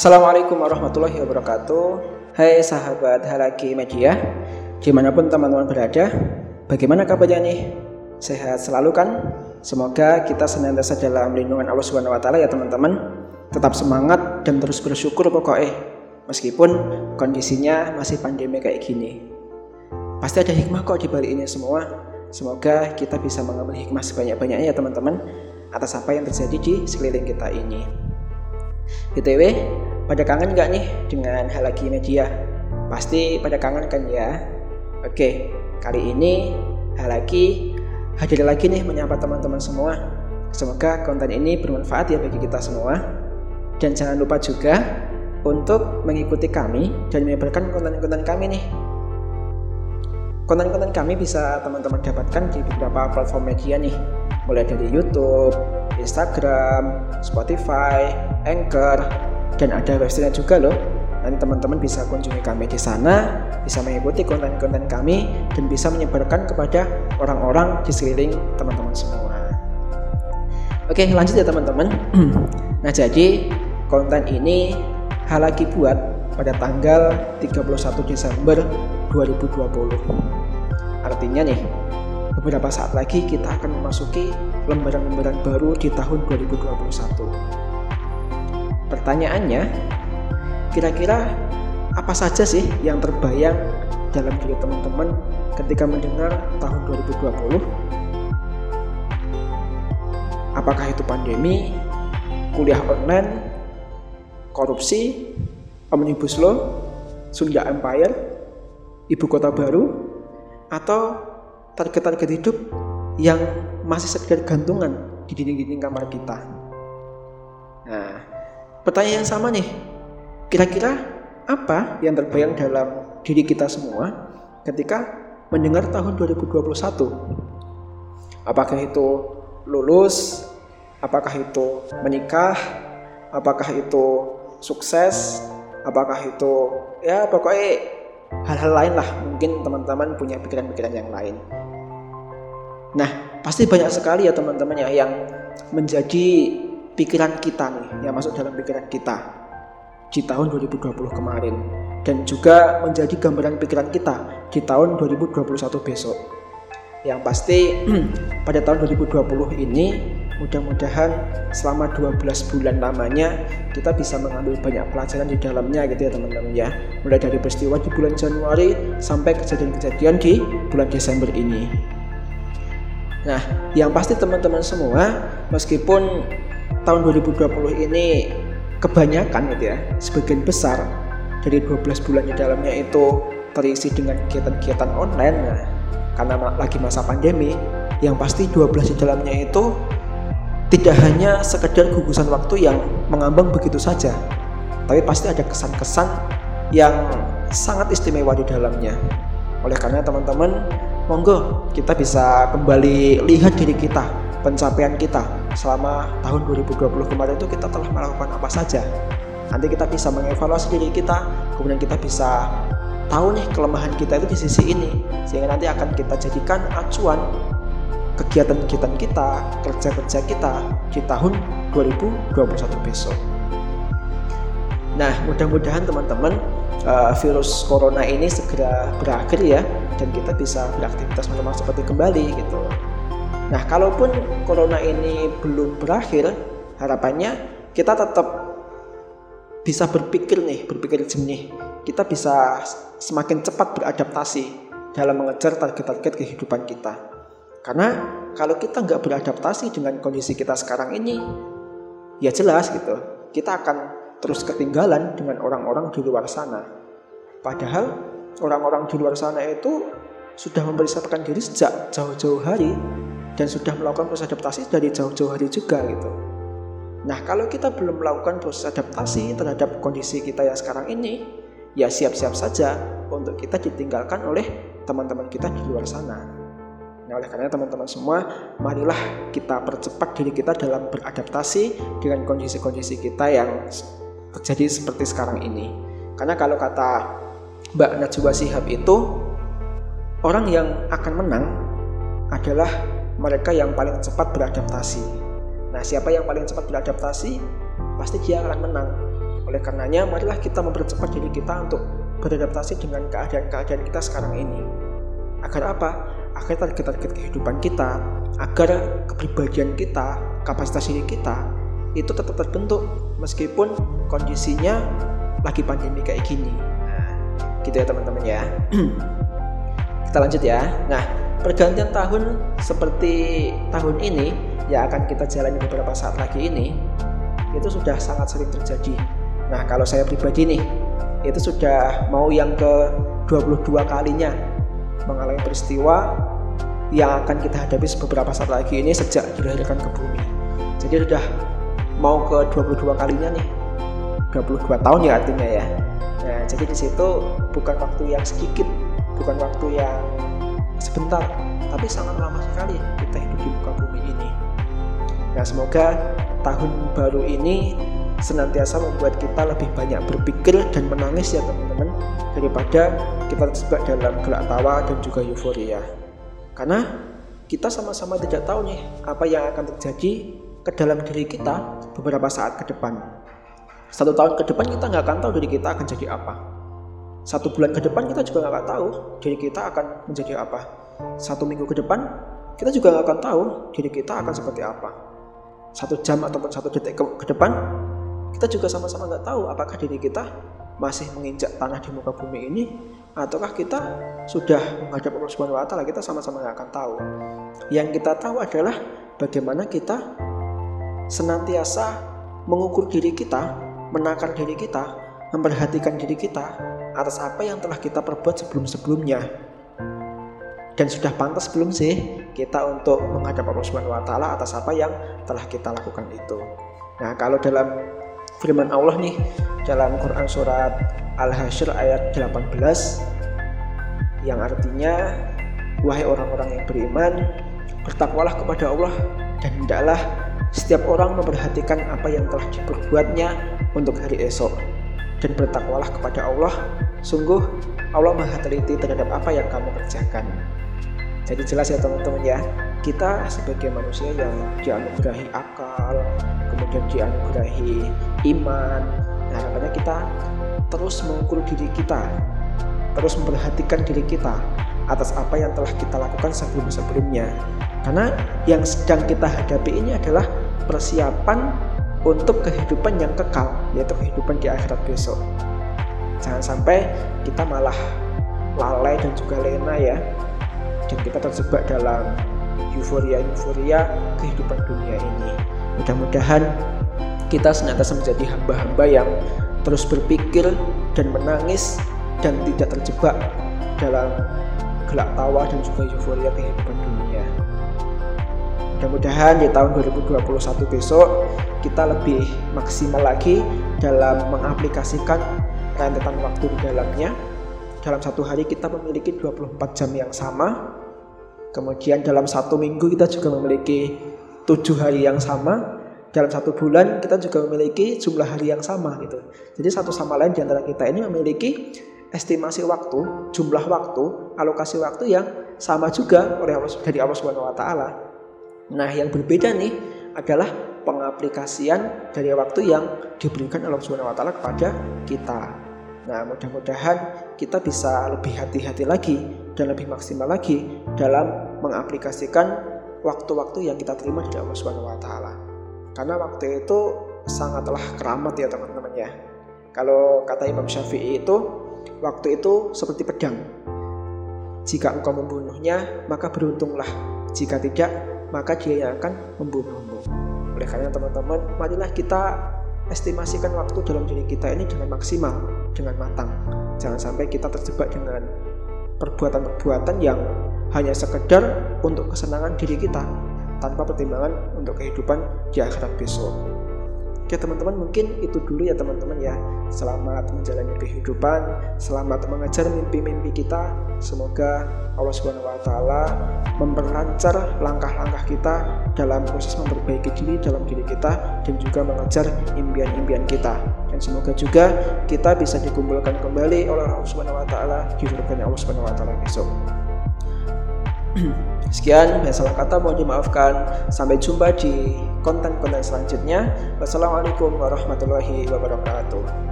Assalamualaikum warahmatullahi wabarakatuh Hai sahabat Halaki Media Di mana pun teman-teman berada Bagaimana kabarnya nih? Sehat selalu kan? Semoga kita senantiasa dalam lindungan Allah Subhanahu wa taala ya teman-teman. Tetap semangat dan terus bersyukur pokoknya. Meskipun kondisinya masih pandemi kayak gini. Pasti ada hikmah kok di balik ini semua. Semoga kita bisa mengambil hikmah sebanyak-banyaknya ya teman-teman atas apa yang terjadi di sekeliling kita ini. BTW, pada kangen nggak nih dengan hal lagi media? Pasti pada kangen kan ya? Oke, kali ini hal lagi hadir lagi nih menyapa teman-teman semua. Semoga konten ini bermanfaat ya bagi kita semua. Dan jangan lupa juga untuk mengikuti kami dan menyebarkan konten-konten kami nih. Konten-konten kami bisa teman-teman dapatkan di beberapa platform media nih, mulai dari YouTube, Instagram, Spotify, Anchor, dan ada website juga loh. Nanti teman-teman bisa kunjungi kami di sana, bisa mengikuti konten-konten kami, dan bisa menyebarkan kepada orang-orang di sekeliling teman-teman semua. Oke, lanjut ya teman-teman. nah, jadi konten ini hal lagi buat pada tanggal 31 Desember 2020. Artinya nih, beberapa saat lagi kita akan memasuki lembaran-lembaran baru di tahun 2021. Pertanyaannya, kira-kira apa saja sih yang terbayang dalam diri teman-teman ketika mendengar tahun 2020? Apakah itu pandemi, kuliah online, korupsi, omnibus law, Sunda Empire, ibu kota baru, atau target-target hidup yang masih sekedar gantungan di dinding-dinding kamar kita. Nah, pertanyaan yang sama nih. Kira-kira apa yang terbayang dalam diri kita semua ketika mendengar tahun 2021? Apakah itu lulus? Apakah itu menikah? Apakah itu sukses? Apakah itu ya pokoknya hal-hal lain lah mungkin teman-teman punya pikiran-pikiran yang lain nah pasti banyak sekali ya teman-teman ya yang menjadi pikiran kita nih yang masuk dalam pikiran kita di tahun 2020 kemarin. Dan juga menjadi gambaran pikiran kita di tahun 2021 besok. Yang pasti pada tahun 2020 ini mudah-mudahan selama 12 bulan lamanya kita bisa mengambil banyak pelajaran di dalamnya gitu ya teman-teman ya. Mulai dari peristiwa di bulan Januari sampai kejadian-kejadian di bulan Desember ini. Nah yang pasti teman-teman semua meskipun tahun 2020 ini kebanyakan gitu ya sebagian besar dari 12 bulan di dalamnya itu terisi dengan kegiatan-kegiatan online nah, karena lagi masa pandemi yang pasti 12 di dalamnya itu tidak hanya sekedar gugusan waktu yang mengambang begitu saja, tapi pasti ada kesan-kesan yang sangat istimewa di dalamnya. Oleh karena teman-teman, monggo kita bisa kembali lihat diri kita, pencapaian kita selama tahun 2020 kemarin itu kita telah melakukan apa saja. Nanti kita bisa mengevaluasi diri kita, kemudian kita bisa tahu nih kelemahan kita itu di sisi ini, sehingga nanti akan kita jadikan acuan kegiatan-kegiatan kita, kerja-kerja kita di tahun 2021 besok. Nah, mudah-mudahan teman-teman uh, virus corona ini segera berakhir ya dan kita bisa beraktivitas normal seperti kembali gitu. Nah, kalaupun corona ini belum berakhir, harapannya kita tetap bisa berpikir nih, berpikir jernih. Kita bisa semakin cepat beradaptasi dalam mengejar target-target kehidupan kita. Karena kalau kita nggak beradaptasi dengan kondisi kita sekarang ini, ya jelas gitu, kita akan terus ketinggalan dengan orang-orang di luar sana. Padahal orang-orang di luar sana itu sudah mempersiapkan diri sejak jauh-jauh hari dan sudah melakukan proses adaptasi dari jauh-jauh hari juga gitu. Nah kalau kita belum melakukan proses adaptasi terhadap kondisi kita yang sekarang ini, ya siap-siap saja untuk kita ditinggalkan oleh teman-teman kita di luar sana. Nah, oleh karena teman-teman semua, marilah kita percepat diri kita dalam beradaptasi dengan kondisi-kondisi kita yang terjadi seperti sekarang ini. Karena kalau kata Mbak Najwa Sihab itu, orang yang akan menang adalah mereka yang paling cepat beradaptasi. Nah, siapa yang paling cepat beradaptasi, pasti dia akan menang. Oleh karenanya, marilah kita mempercepat diri kita untuk beradaptasi dengan keadaan-keadaan kita sekarang ini. Agar apa? Agar target-target kehidupan kita, agar kepribadian kita, kapasitas diri kita itu tetap terbentuk meskipun kondisinya lagi pandemi kayak gini. Nah, gitu ya teman-teman ya. kita lanjut ya. Nah, pergantian tahun seperti tahun ini yang akan kita jalani beberapa saat lagi ini itu sudah sangat sering terjadi. Nah, kalau saya pribadi nih, itu sudah mau yang ke 22 kalinya mengalami peristiwa yang akan kita hadapi beberapa saat lagi ini sejak dilahirkan ke bumi. Jadi sudah mau ke 22 kalinya nih. 22 tahun ya artinya ya. Nah, jadi di situ bukan waktu yang sedikit, bukan waktu yang sebentar, tapi sangat lama sekali kita hidup di muka bumi ini. Nah, semoga tahun baru ini senantiasa membuat kita lebih banyak berpikir dan menangis ya teman-teman daripada kita terjebak dalam gelak tawa dan juga euforia. Karena kita sama-sama tidak tahu nih apa yang akan terjadi ke dalam diri kita beberapa saat ke depan. Satu tahun ke depan kita nggak akan tahu diri kita akan jadi apa. Satu bulan ke depan kita juga nggak tahu diri kita akan menjadi apa. Satu minggu ke depan kita juga nggak akan tahu diri kita akan seperti apa. Satu jam ataupun satu detik ke, ke depan kita juga sama-sama nggak tahu apakah diri kita masih menginjak tanah di muka bumi ini ataukah kita sudah menghadap Allah Subhanahu wa taala kita sama-sama nggak akan tahu. Yang kita tahu adalah bagaimana kita senantiasa mengukur diri kita, menakar diri kita, memperhatikan diri kita atas apa yang telah kita perbuat sebelum-sebelumnya. Dan sudah pantas belum sih kita untuk menghadap Allah Subhanahu wa taala atas apa yang telah kita lakukan itu. Nah, kalau dalam firman Allah nih dalam Quran surat Al-Hasyr ayat 18 yang artinya wahai orang-orang yang beriman bertakwalah kepada Allah dan hendaklah setiap orang memperhatikan apa yang telah diperbuatnya untuk hari esok dan bertakwalah kepada Allah. Sungguh Allah maha teliti terhadap apa yang kamu kerjakan. Jadi jelas ya teman-teman ya kita sebagai manusia yang dianugerahi akal kemudian dianugerahi iman. Nah kita terus mengukur diri kita terus memperhatikan diri kita atas apa yang telah kita lakukan sebelum-sebelumnya. Karena yang sedang kita hadapi ini adalah persiapan untuk kehidupan yang kekal yaitu kehidupan di akhirat besok. Jangan sampai kita malah lalai dan juga lena ya. Dan kita terjebak dalam euforia-euforia kehidupan dunia ini. Mudah-mudahan kita senantiasa menjadi hamba-hamba yang terus berpikir dan menangis dan tidak terjebak dalam gelak tawa dan juga euforia kehidupan dunia. Mudah-mudahan di tahun 2021 besok kita lebih maksimal lagi dalam mengaplikasikan rentetan waktu di dalamnya. Dalam satu hari kita memiliki 24 jam yang sama. Kemudian dalam satu minggu kita juga memiliki tujuh hari yang sama dalam satu bulan kita juga memiliki jumlah hari yang sama gitu. Jadi satu sama lain di antara kita ini memiliki estimasi waktu, jumlah waktu, alokasi waktu yang sama juga oleh Allah dari Allah Subhanahu wa taala. Nah, yang berbeda nih adalah pengaplikasian dari waktu yang diberikan Allah Subhanahu wa taala kepada kita. Nah, mudah-mudahan kita bisa lebih hati-hati lagi dan lebih maksimal lagi dalam mengaplikasikan waktu-waktu yang kita terima dari Allah Subhanahu wa taala. Karena waktu itu sangatlah keramat ya teman-teman ya. Kalau kata Imam Syafi'i itu waktu itu seperti pedang. Jika engkau membunuhnya, maka beruntunglah. Jika tidak, maka dia yang akan membunuhmu. Oleh karena teman-teman, marilah kita estimasikan waktu dalam diri kita ini dengan maksimal, dengan matang. Jangan sampai kita terjebak dengan perbuatan-perbuatan yang hanya sekedar untuk kesenangan diri kita, tanpa pertimbangan untuk kehidupan di akhirat besok. Oke teman-teman mungkin itu dulu ya teman-teman ya. Selamat menjalani kehidupan, selamat mengejar mimpi-mimpi kita. Semoga Allah taala memperlancar langkah-langkah kita dalam proses memperbaiki diri dalam diri kita dan juga mengejar impian-impian kita. Dan semoga juga kita bisa dikumpulkan kembali oleh Allah Subhanahu wa taala di surga Allah Subhanahu wa besok. Sekian, salah kata mohon dimaafkan. Sampai jumpa di konten-konten selanjutnya. Wassalamualaikum warahmatullahi wabarakatuh.